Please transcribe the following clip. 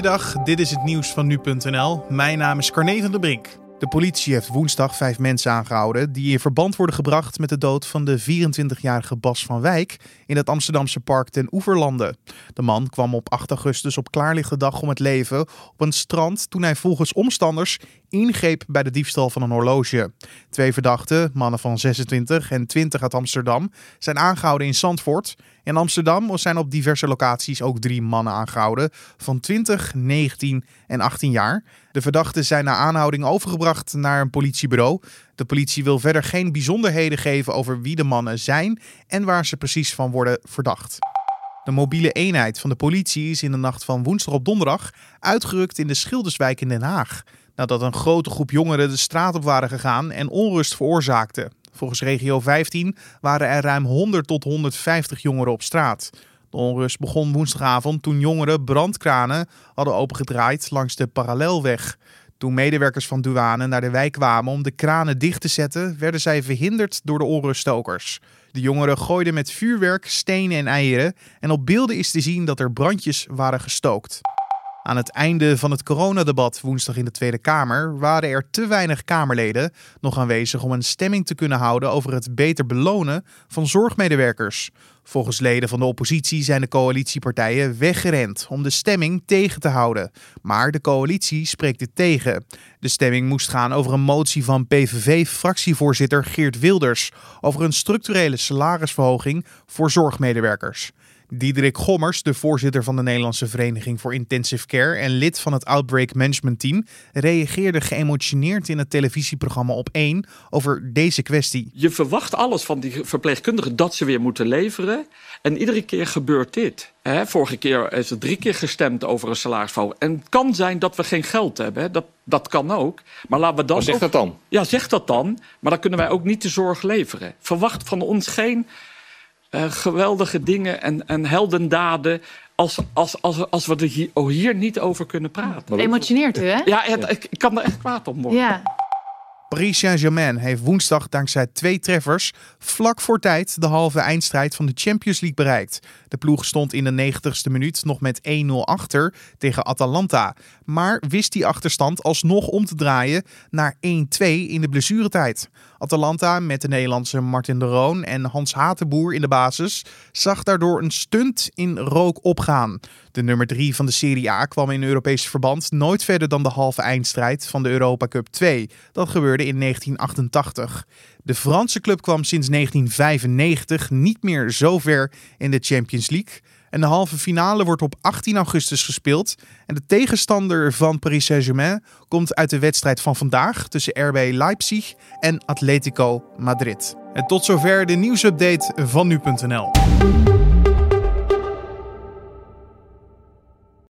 Goeiedag, dit is het nieuws van nu.nl. Mijn naam is Carne van der Brink. De politie heeft woensdag vijf mensen aangehouden die in verband worden gebracht met de dood van de 24-jarige Bas van Wijk in het Amsterdamse park ten Oeverlanden. De man kwam op 8 augustus op klaarlichte dag om het leven op een strand toen hij volgens omstanders ingreep bij de diefstal van een horloge. Twee verdachten, mannen van 26 en 20 uit Amsterdam, zijn aangehouden in Zandvoort. In Amsterdam zijn op diverse locaties ook drie mannen aangehouden van 20, 19 en 18 jaar. De verdachten zijn na aanhouding overgebracht naar een politiebureau. De politie wil verder geen bijzonderheden geven over wie de mannen zijn en waar ze precies van worden verdacht. De mobiele eenheid van de politie is in de nacht van woensdag op donderdag uitgerukt in de Schilderswijk in Den Haag. Nadat een grote groep jongeren de straat op waren gegaan en onrust veroorzaakten. Volgens regio 15 waren er ruim 100 tot 150 jongeren op straat. De onrust begon woensdagavond toen jongeren brandkranen hadden opengedraaid langs de parallelweg. Toen medewerkers van douane naar de wijk kwamen om de kranen dicht te zetten, werden zij verhinderd door de onruststokers. De jongeren gooiden met vuurwerk, stenen en eieren en op beelden is te zien dat er brandjes waren gestookt. Aan het einde van het coronadebat woensdag in de Tweede Kamer waren er te weinig Kamerleden nog aanwezig om een stemming te kunnen houden over het beter belonen van zorgmedewerkers. Volgens leden van de oppositie zijn de coalitiepartijen weggerend om de stemming tegen te houden. Maar de coalitie spreekt dit tegen. De stemming moest gaan over een motie van PVV-fractievoorzitter Geert Wilders over een structurele salarisverhoging voor zorgmedewerkers. Diederik Gommers, de voorzitter van de Nederlandse Vereniging voor Intensive Care en lid van het Outbreak Management Team, reageerde geëmotioneerd in het televisieprogramma op 1 over deze kwestie. Je verwacht alles van die verpleegkundigen dat ze weer moeten leveren. En iedere keer gebeurt dit. vorige keer is er drie keer gestemd over een salarisverhoging. En het kan zijn dat we geen geld hebben. Dat, dat kan ook. Maar laten we dan. Maar zeg dat dan? Ja, zeg dat dan. Maar dan kunnen wij ook niet de zorg leveren. Verwacht van ons geen uh, geweldige dingen en, en heldendaden. Als, als, als, als we er hier, oh, hier niet over kunnen praten. Emotioneert u, hè? Ja, het, ik, ik, kan er echt kwaad op worden. Ja. Paris Saint-Germain heeft woensdag dankzij twee treffers vlak voor tijd de halve eindstrijd van de Champions League bereikt. De ploeg stond in de 90ste minuut nog met 1-0 achter tegen Atalanta, maar wist die achterstand alsnog om te draaien naar 1-2 in de blessuretijd. Atalanta met de Nederlandse Martin de Roon en Hans Hatenboer in de basis zag daardoor een stunt in rook opgaan. De nummer 3 van de Serie A kwam in Europees verband nooit verder dan de halve eindstrijd van de Europa Cup 2. Dat gebeurde in 1988. De Franse club kwam sinds 1995 niet meer zo ver in de Champions League. En de halve finale wordt op 18 augustus gespeeld. En de tegenstander van Paris Saint-Germain komt uit de wedstrijd van vandaag tussen RB Leipzig en Atletico Madrid. En tot zover de nieuwsupdate van nu.nl.